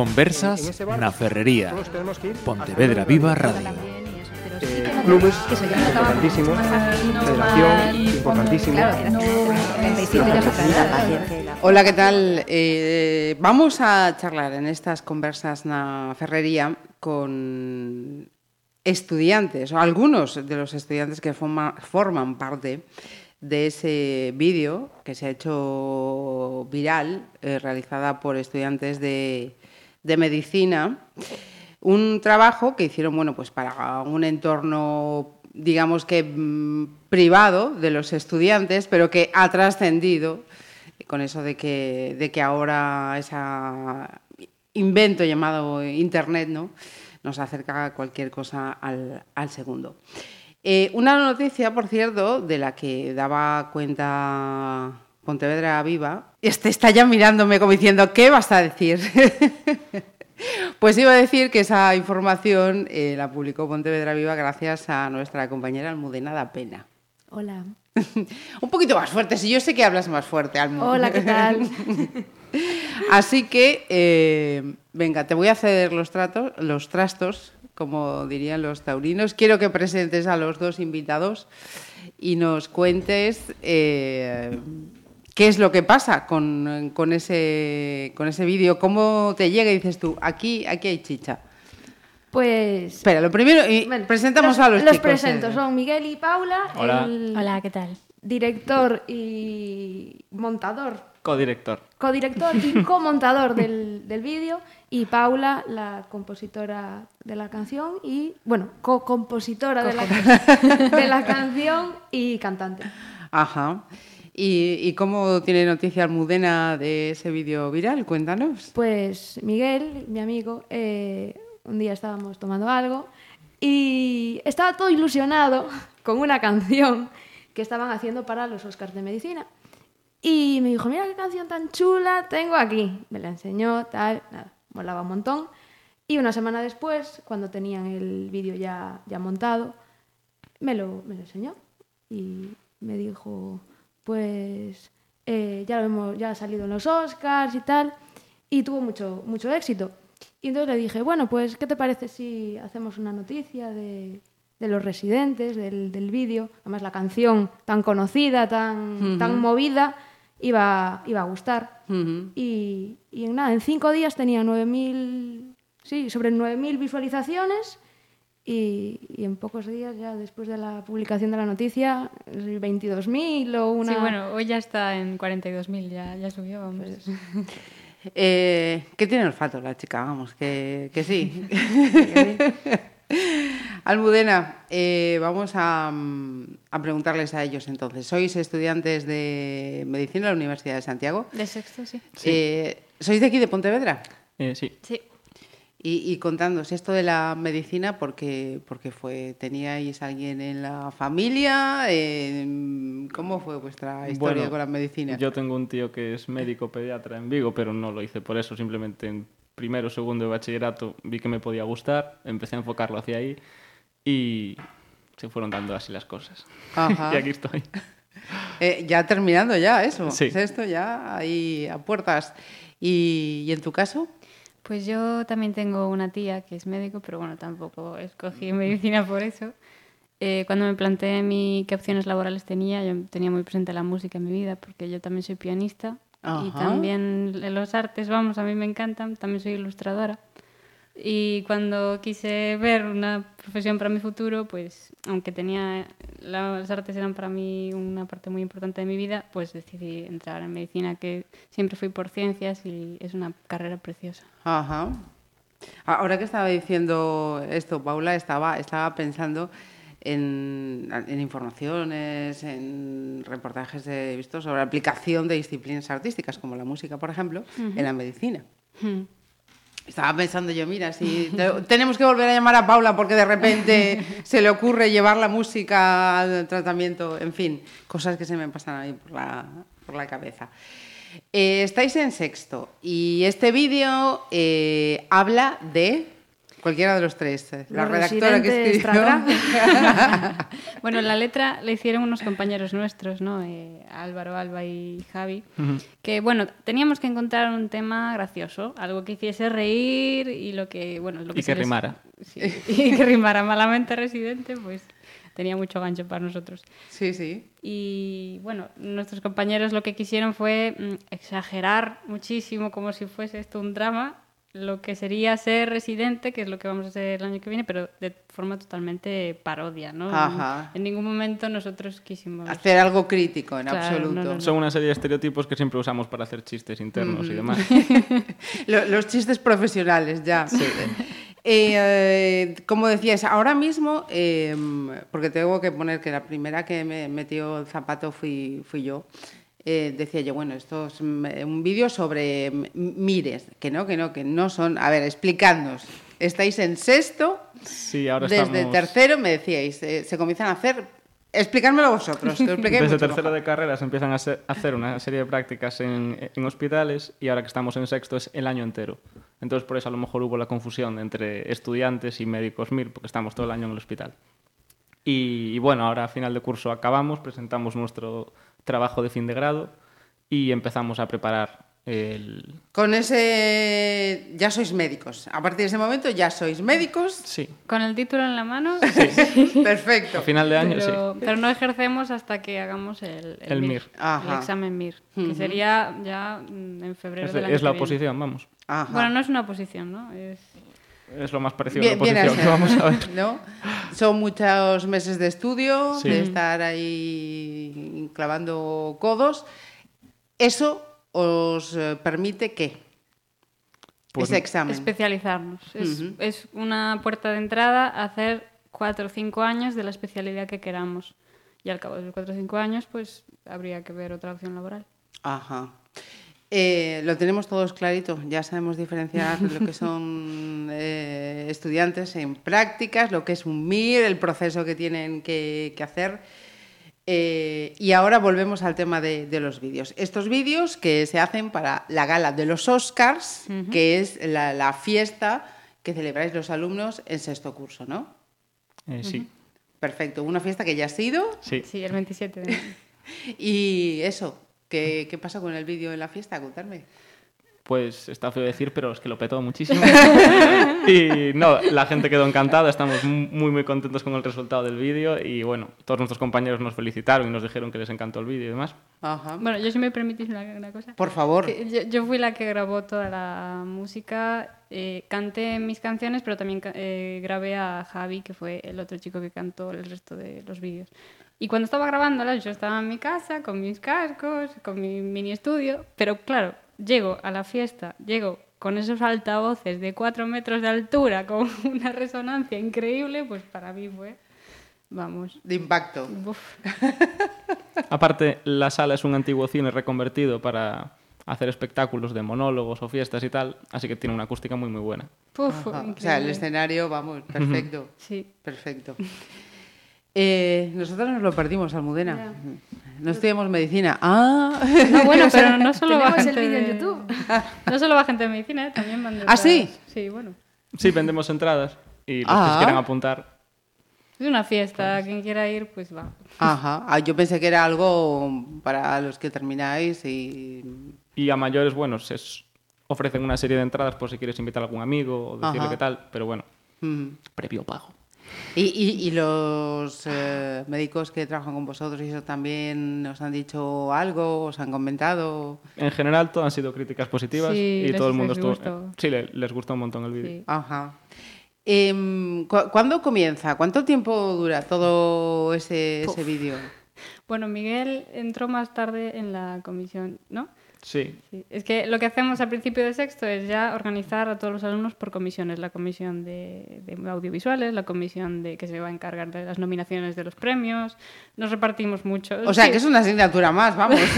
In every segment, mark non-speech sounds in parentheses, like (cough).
Conversas na Ferrería. Pontevedra Viva Radio. Eh, clubes importantísimos, federación importantísimo. Hola, ¿qué tal? Eh, vamos a charlar en estas conversas na Ferrería con estudiantes, o algunos de los estudiantes que forma, forman parte de ese vídeo que se ha hecho viral, eh, realizada por estudiantes de, de medicina. Un trabajo que hicieron bueno, pues para un entorno, digamos que mm, privado de los estudiantes, pero que ha trascendido con eso de que, de que ahora ese invento llamado Internet ¿no? nos acerca cualquier cosa al, al segundo. Eh, una noticia, por cierto, de la que daba cuenta Pontevedra Viva. Este está ya mirándome como diciendo, ¿qué vas a decir? (laughs) pues iba a decir que esa información eh, la publicó Pontevedra Viva gracias a nuestra compañera Almudena da Pena. Hola. (laughs) Un poquito más fuerte, si yo sé que hablas más fuerte, Almudena. Hola, ¿qué tal? (laughs) Así que, eh, venga, te voy a ceder los, tratos, los trastos como dirían los taurinos. Quiero que presentes a los dos invitados y nos cuentes eh, qué es lo que pasa con, con ese, con ese vídeo, cómo te llega y dices tú, aquí, aquí hay chicha. Pues... Espera, lo primero, y Bueno, presentamos los, a los, los chicos. presento, eh. son Miguel y Paula, Hola. el Hola, ¿qué tal? director y montador, Codirector. codirector y (laughs) comontador del, del vídeo, y Paula, la compositora de la canción y, bueno, co-compositora de, la, (laughs) de la canción y cantante. Ajá. ¿Y, ¿Y cómo tiene noticia Almudena de ese vídeo viral? Cuéntanos. Pues Miguel, mi amigo, eh, un día estábamos tomando algo y estaba todo ilusionado (laughs) con una canción que estaban haciendo para los Oscars de Medicina. Y me dijo, mira qué canción tan chula tengo aquí. Me la enseñó, tal, nada, molaba un montón. Y una semana después, cuando tenían el vídeo ya, ya montado, me lo, me lo enseñó. Y me dijo, pues eh, ya, lo hemos, ya ha salido en los Oscars y tal. Y tuvo mucho, mucho éxito. Y entonces le dije, bueno, pues, ¿qué te parece si hacemos una noticia de, de los residentes, del, del vídeo? Además, la canción tan conocida, tan, tan movida, iba, iba a gustar. Y, y en nada, en cinco días tenía 9.000, sí, sobre 9.000 visualizaciones y, y en pocos días, ya después de la publicación de la noticia, 22.000 o una... Sí, bueno, hoy ya está en 42.000, ya, ya subió, vamos. (laughs) Eh, ¿Qué tiene olfato la chica? Vamos, que, que sí. (laughs) Almudena, eh, vamos a, a preguntarles a ellos entonces. Sois estudiantes de medicina en la Universidad de Santiago. De sexto, sí. Eh, ¿Sois de aquí, de Pontevedra? Eh, sí. Sí. Y, y contándonos esto de la medicina, porque, porque fue, ¿teníais alguien en la familia? Eh, ¿Cómo fue vuestra historia Bueno, con la medicina? Yo tengo un tío que es médico pediatra en Vigo, pero no lo hice por eso. Simplemente en primero segundo de bachillerato vi que me podía gustar, empecé a enfocarlo hacia ahí y se fueron dando así las cosas. Ajá. (laughs) y aquí estoy. (laughs) Eh, ya terminando ya eso. Sí. ¿Es esto ya ahí a puertas. ¿Y, y en tu caso? Pues yo también tengo una tía que es médico, pero bueno, tampoco escogí medicina por eso. Eh, cuando me planteé mi, qué opciones laborales tenía, yo tenía muy presente la música en mi vida, porque yo también soy pianista y también los artes, vamos, a mí me encantan, también soy ilustradora. Y cuando quise ver una profesión para mi futuro, pues aunque tenía las artes eran para mí una parte muy importante de mi vida, pues decidí entrar en medicina, que siempre fui por ciencias y es una carrera preciosa. Ajá. Ahora que estaba diciendo esto, Paula, estaba, estaba pensando en, en informaciones, en reportajes he visto sobre aplicación de disciplinas artísticas, como la música, por ejemplo, en la medicina. Estaba pensando yo, mira, si te- tenemos que volver a llamar a Paula porque de repente (laughs) se le ocurre llevar la música al tratamiento, en fin, cosas que se me pasan ahí por la, por la cabeza. Eh, estáis en sexto y este vídeo eh, habla de... Cualquiera de los tres. eh. La Los redactora que escribió. (laughs) Bueno, la letra la hicieron unos compañeros nuestros, ¿no? Eh, Álvaro, Alba y Javi. Que, bueno, teníamos que encontrar un tema gracioso, algo que hiciese reír y lo que, bueno, lo que Y que les- rimara. Sí, (laughs) y que rimara malamente residente, pues tenía mucho gancho para nosotros. Sí, sí. Y bueno, nuestros compañeros lo que quisieron fue mm, exagerar muchísimo como si fuese esto un drama, lo que sería ser residente, que es lo que vamos a hacer el año que viene, pero de forma totalmente parodia, ¿no? Ajá. En ningún momento nosotros quisimos... Hacer algo crítico en Claro, absoluto. no, no, no. Son una serie de estereotipos que siempre usamos para hacer chistes internos y demás. (laughs) Lo- los chistes profesionales ya. (laughs) Eh, eh, como decías, ahora mismo, eh, porque tengo que poner que la primera que me metió el zapato fui, fui yo, eh, decía yo, bueno, esto es mm, un vídeo sobre m- mires, que no, que no, que no son... A ver, explicadnos. Estáis en sexto, Sí, ahora desde estamos... tercero me decíais, eh, se comienzan a hacer... Explicádmelo vosotros, (laughs) Desde mucho tercero mejor. de carrera se empiezan a hacer una serie de prácticas en, en hospitales y ahora que estamos en sexto es el año entero. Entonces por eso a lo mejor hubo la confusión entre estudiantes y médicos MIR, porque estamos todo el año en el hospital. Y, y bueno, ahora a final de curso acabamos, presentamos nuestro trabajo de fin de grado y empezamos a preparar el... Con ese... Ya sois médicos. A partir de ese momento ya sois médicos. Sí, Con el título en la mano, (laughs) Perfecto. a final de año pero, sí. pero no ejercemos hasta que hagamos el, El MIR. Ajá. el examen MIR, que sería ya mm, en febrero Es, del año es la oposición, vamos. Ajá. Bueno, no es una oposición, ¿no? Es... Es lo más parecido Bien- a la a (laughs) ser, vamos a ver. ¿no? Son muchos meses de estudio, Sí. de estar ahí clavando codos. ¿Eso os eh, permite qué? Pues Ese examen. Especializarnos. Es una puerta de entrada a hacer cuatro o cinco años de la especialidad que queramos. Y al cabo de los cuatro o cinco años, pues habría que ver otra opción laboral. Ajá. Eh, lo tenemos todos clarito, ya sabemos diferenciar lo que son (laughs) eh, estudiantes en prácticas, lo que es un MIR, el proceso que tienen que, que hacer. Eh, y ahora volvemos al tema de, de los vídeos. Estos vídeos que se hacen para la gala de los Oscars, que es la, la fiesta que celebráis los alumnos en sexto curso, ¿no? Eh, sí, Perfecto, una fiesta que ya ha sido. sí. Sí, el 27 de (laughs) Y eso, ¿qué, qué pasa con el vídeo en la fiesta? Contarme. Pues está feo decir, pero es que lo petó muchísimo. (laughs) y no, la gente quedó encantada, estamos muy muy contentos con el resultado del vídeo y bueno, todos nuestros compañeros nos felicitaron y nos dijeron que les encantó el vídeo y demás. Ajá. Bueno, yo si me permitís una, una cosa. Por favor. Yo, yo fui la que grabó toda la música, eh, canté mis canciones, pero también eh, grabé a Javi, que fue el otro chico que cantó el resto de los vídeos. Y cuando estaba grabándolas, yo estaba en mi casa con mis cascos, con mi mini estudio, pero claro, llego a la fiesta, llego con esos altavoces de cuatro metros de altura, (laughs) con una resonancia increíble, pues para mí fue, vamos, De impacto. uf. (laughs) Aparte, la sala es un antiguo cine reconvertido para hacer espectáculos de monólogos o fiestas y tal, así que tiene una acústica muy muy buena. Uf. O sea, el escenario, vamos, perfecto. Sí. Perfecto. Eh, nosotros nos lo perdimos, Almudena. No estudiamos medicina. Ah, No, bueno, (laughs) pero no solo va el gente en de- YouTube. (laughs) No solo va gente de medicina, ¿eh? también van de ¿Ah, sí? Sí, bueno. Sí, vendemos entradas y los que Ah. se quieran apuntar. Es una fiesta, quien quiera ir, pues va. Ajá. (laughs) Ah, yo pensé que era algo para los que termináis y... Y a mayores, bueno, se ofrecen una serie de entradas por si quieres invitar a algún amigo o decirle Ajá. qué tal, pero bueno, Mm. previo pago. ¿Y, y- y los eh, médicos que trabajan con vosotros y eso también os han dicho algo, os han comentado? En general, todo han sido críticas positivas Sí, y les- todo el mundo les estuvo. Sí, le- les gustó un montón el vídeo. Sí. Ajá. Em, ¿cu- ¿Cuándo comienza? ¿Cuánto tiempo dura todo ese, ese vídeo? Bueno, Miguel entró más tarde en la comisión, ¿no? Sí, Sí. Es que lo que hacemos al principio de sexto es ya organizar a todos los alumnos por comisiones. La comisión de, de audiovisuales, la comisión de que se va a encargar de las nominaciones de los premios. Nos repartimos mucho. O sea, Sí. que es una asignatura más, vamos. (laughs)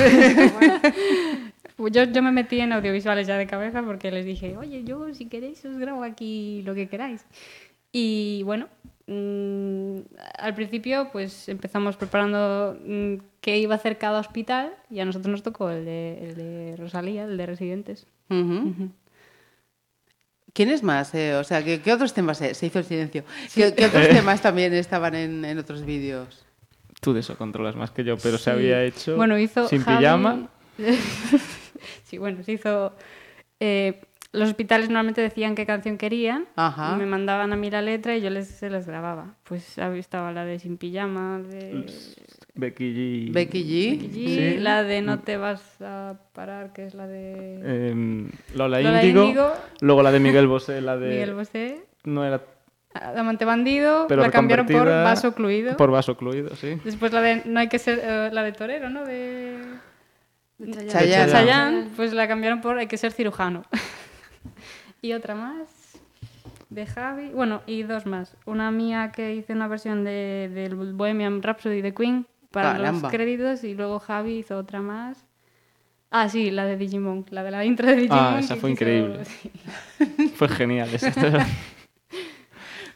Yo, yo me metí en audiovisuales ya de cabeza porque les dije, oye, yo si queréis os grabo aquí lo que queráis. Y bueno, mm, al principio pues empezamos preparando mm, qué iba a hacer cada hospital y a nosotros nos tocó el de, el de Rosalía, el de residentes. Ujú. ¿Quiénes más? Eh, o sea, ¿qué, qué otros temas? se- se hizo el silencio. ¿Qué, qué otros (laughs) temas también estaban en, en otros vídeos? Tú de eso controlas más que yo, pero se había hecho Bueno, hizo sin Javi- pijama. (laughs) sí, bueno, se hizo... eh, los hospitales normalmente decían qué canción querían Ajá. y me mandaban a mí la letra y yo les, se las grababa. Pues estaba la de Sin Pijama, de Becky G. Becky G. Becky G, Sí. la de No te vas a parar, que es la de Em, Lola, Lola Índigo, Índigo. luego la de Miguel Bosé, la de... Miguel Bosé. No era Amante Bandido, pero la cambiaron por Vaso Ocluido. Por vaso ocluido, sí. Después la de No hay que ser, eh, la de Torero, ¿no? De Chayanne. Chayanne. Chayanne, pues la cambiaron por Hay que ser cirujano. (laughs) y otra más de Javi, bueno, y dos más. Una mía que hice una versión de, del Bohemian Rhapsody de Queen para Caramba. los créditos y luego Javi hizo otra más. Ah, sí, la de Digimon, la de la intro de Digimon. Ah, esa fue hizo- increíble. (laughs) sí. Fue genial. esa.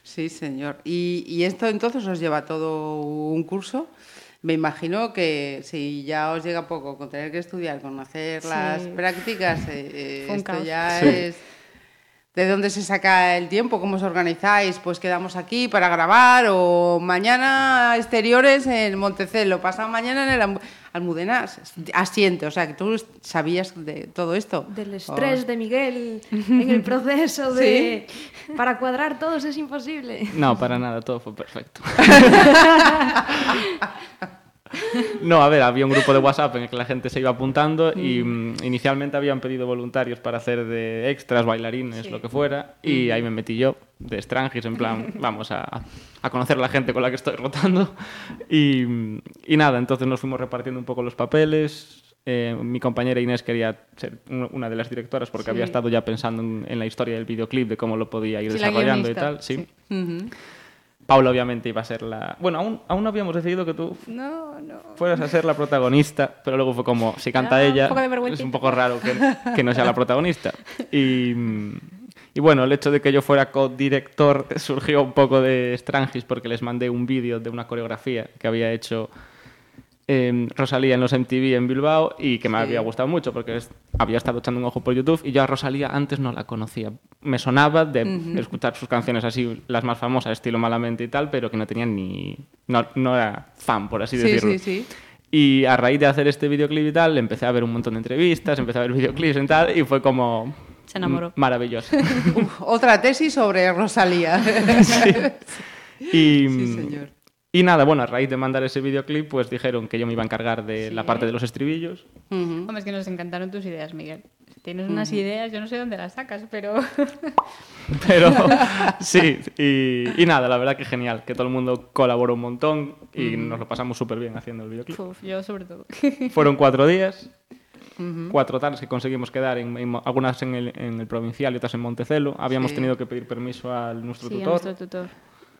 Sí, señor. ¿Y, y esto entonces os lleva todo un curso? Me imagino que si ya os llega poco con tener que estudiar, con hacer Sí. las prácticas, eh, esto caos. ya Sí. es... ¿De dónde se saca el tiempo? ¿Cómo os organizáis? Pues quedamos aquí para grabar o mañana exteriores en Montecelo, pasado mañana en el Almu- Almudena. Asiente, o sea, que tú sabías de todo esto. Del estrés de Miguel (laughs) en el proceso de... Para cuadrar todos es imposible. No, para nada, todo fue perfecto. (laughs) No, a ver, había un grupo de WhatsApp en el que la gente se iba apuntando y mm, inicialmente habían pedido voluntarios para hacer de extras, bailarines, lo que fuera, y ahí me metí yo, de extranjis, en plan, (laughs) vamos a, a conocer a la gente con la que estoy rotando. Y, mm, y nada, entonces nos fuimos repartiendo un poco los papeles. Eh, mi compañera Inés quería ser un- una de las directoras porque Sí. había estado ya pensando en, en la historia del videoclip, de cómo lo podía ir Sí, desarrollando y tal. Sí. Paula obviamente iba a ser la... Bueno, aún, aún no habíamos decidido que tú No, no. fueras a ser la protagonista, pero luego fue como, si canta Ah, un ella, de es un poco raro que, que no sea la protagonista. Y, y bueno, el hecho de que yo fuera co-director surgió un poco de Strangis porque les mandé un vídeo de una coreografía que había hecho eh, Rosalía en los MTV en Bilbao y que me Sí. había gustado mucho porque es- había estado echando un ojo por YouTube y yo a Rosalía antes no la conocía. Me sonaba de escuchar sus canciones así, las más famosas, estilo Malamente y tal, pero que no tenía ni... No, no era fan, por así Sí, decirlo. sí, sí. Y a raíz de hacer este videoclip y tal, empecé a ver un montón de entrevistas, empecé a ver videoclips y tal, y fue como... Se enamoró. Maravilloso. (laughs) Uf, otra tesis sobre Rosalía. (laughs) Y, Sí, señor. Y nada, bueno, a raíz de mandar ese videoclip, pues dijeron que yo me iba a encargar de la parte de los estribillos. Ujú. Hombre, es que nos encantaron tus ideas, Miguel. Tienes unas ideas, yo no sé dónde las sacas, pero... (laughs) Pero sí, y, y nada, la verdad que genial, que todo el mundo colaboró un montón y nos lo pasamos súper bien haciendo el videoclip. Uf, yo sobre todo. (laughs) Fueron cuatro días, cuatro tardes que conseguimos quedar, en, en- algunas en el, en el provincial y otras en Montecelo. Habíamos Sí. tenido que pedir permiso a nuestro sí, a tutor. nuestro tutor.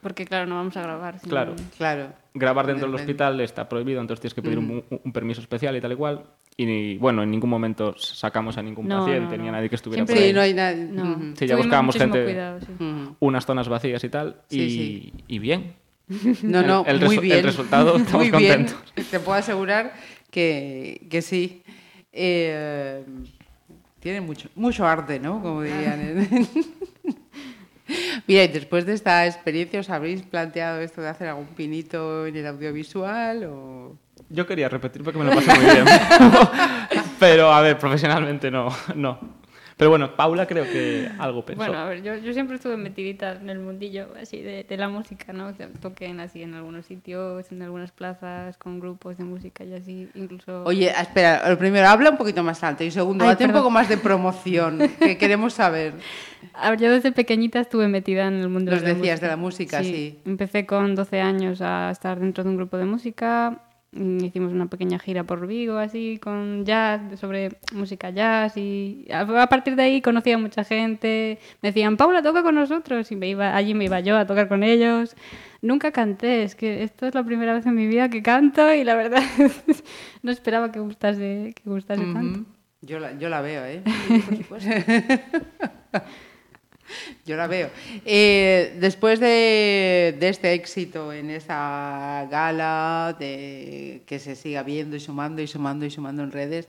Porque claro, no vamos a grabar. sin- Claro. Claro. Grabar dentro del hospital está prohibido, entonces tienes que pedir un, un permiso especial y tal y cual. Y bueno, en ningún momento sacamos a ningún No, paciente no, ni a no. nadie que estuviera Siempre- por ahí. Sí, no hay nada. No. Ujú. Sí, ya Tuvimos buscábamos gente- cuidado, sí. Unas zonas vacías y tal. y, Sí, sí. y bien. No, (laughs) no, El- el muy resu- el bien. resultado, (laughs) estamos muy bien. contentos. Te puedo asegurar que, que sí. Eh, tiene mucho, mucho arte, ¿no? Como dirían. (laughs) Mira, y después de esta experiencia, ¿os habréis planteado esto de hacer algún pinito en el audiovisual? O... Yo quería repetir porque me lo pasé muy bien. (laughs) (laughs) Pero, a ver, profesionalmente no, no. Pero bueno, Paula creo que algo pensó. Bueno, a ver, yo, yo siempre estuve metidita en el mundillo así de, de la música, ¿no? Que Toqué en, así en algunos sitios, en algunas plazas, con grupos de música y así, incluso... Oye, espera, lo primero, habla un poquito más alto y segundo, Ay, date un perdón. poco más de promoción, que (laughs) queremos saber. A ver, yo desde pequeñita estuve metida en el mundo Nos de la decías música. de la música, sí. Empecé con 12 años a estar dentro de un grupo de música. Mm, Hicimos una pequeña gira por Vigo, así, con jazz, sobre música jazz. Y a a partir de ahí conocí a mucha gente. Me decían, Paula, toca con nosotros. Y me iba, allí me iba yo a tocar con ellos. Nunca canté, es que esto es la primera vez en mi vida que canto y la verdad (laughs) no esperaba que gustase, que gustase tanto. Ujú. Yo la, yo la veo, ¿eh? (laughs) (laughs) Yo la veo. Eh, después de, de, este éxito en esta gala, de que se siga viendo y sumando y sumando y sumando en redes,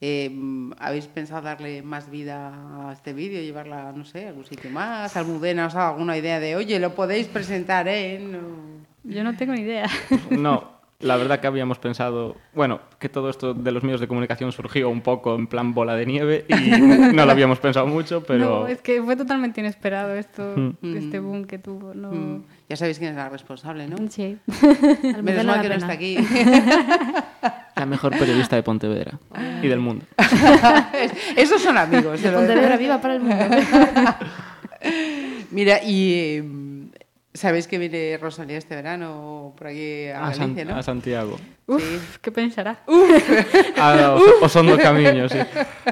eh, ¿habéis pensado darle más vida a este vídeo, llevarla, no sé, a algún sitio más? ¿Almudena os ha dado alguna idea de, oye, lo podéis presentar en...? O... Yo no tengo ni idea. No, la verdad que habíamos pensado, bueno, que todo esto de los medios de comunicación surgió un poco en plan bola de nieve y (laughs) no lo habíamos pensado mucho, pero... No, es que fue totalmente inesperado esto, mm. este boom que tuvo. No... Mm. Ya sabéis quién es la responsable, ¿no? Sí. Menos (laughs) mal que no está aquí. La mejor periodista de Pontevedra y del mundo. (laughs) Esos son amigos. Pontevedra viva para el mundo. Mira, y ¿Sabéis que viene Rosalía este verano por aquí a, a Galicia, San, ¿no? A Santiago. Uf, sí. (laughs) ¿qué pensará? a, o, o, son dos caminos, sí.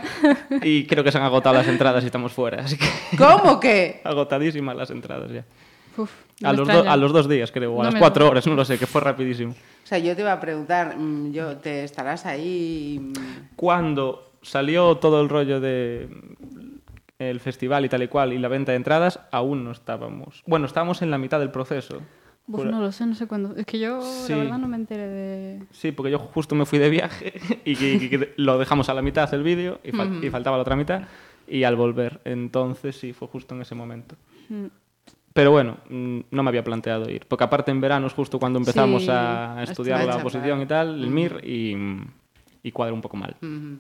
(laughs) Y creo que se han agotado las entradas y estamos fuera, así que... (laughs) ¿Cómo que? Agotadísimas las entradas ya. Uf, a, los do, a, los dos días, creo, o a no las cuatro horas, no lo sé, que fue rapidísimo. O sea, yo te iba a preguntar, yo, ¿te estarás ahí? Cuando salió todo el rollo de el festival y tal y cual y la venta de entradas, aún no estábamos. Bueno, estábamos en la mitad del proceso. Pues no lo sé, no sé cuándo. Es que yo, sí. la verdad, no me enteré de... Sí, porque yo justo me fui de viaje (laughs) y, que, y que lo dejamos a la mitad el vídeo y, fal uh -huh. y, faltaba la otra mitad y al volver. Entonces sí, fue justo en ese momento. Uh -huh. Pero bueno, no me había planteado ir. Porque aparte en verano es justo cuando empezamos sí, a estudiar la oposición y tal, el MIR, y, y cuadra un poco mal. Uh -huh.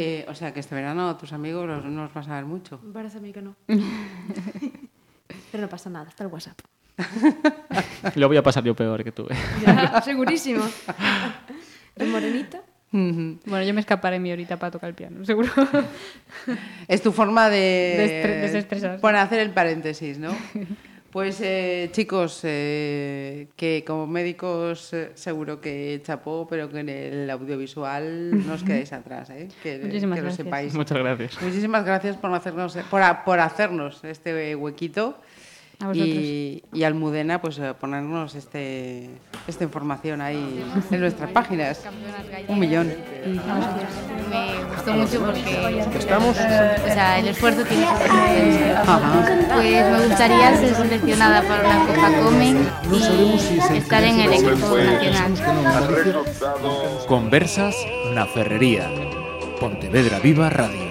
Eh, o sea, que este verano tus amigos los, no los vas a ver mucho. Me parece a mí que no. Pero no pasa nada, está el WhatsApp. Lo voy a pasar yo peor que tú. ¿eh? Ya, segurísimo. ¿De morenita? Uh -huh. Bueno, yo me escaparé mi horita para tocar el piano, seguro. Es tu forma de... de desestresar. Por hacer el paréntesis, ¿no? Pues eh, chicos, eh, que como médicos eh, seguro que chapó, pero que en el audiovisual no os quedáis atrás, ¿eh? que, Muchísimas que lo gracias. sepáis. Muchas gracias. Muchísimas gracias por hacernos, por, por hacernos este huequito. A y, y Almudena, pues ponernos este, esta información ahí en nuestras páginas. Un millón. Me gustó mucho porque estamos. O sea, el esfuerzo tiene su recompensa. Pues me gustaría ser seleccionada para una Copa Comen y estar en el equipo nacional. Conversas na Ferrería. Pontevedra Viva Radio.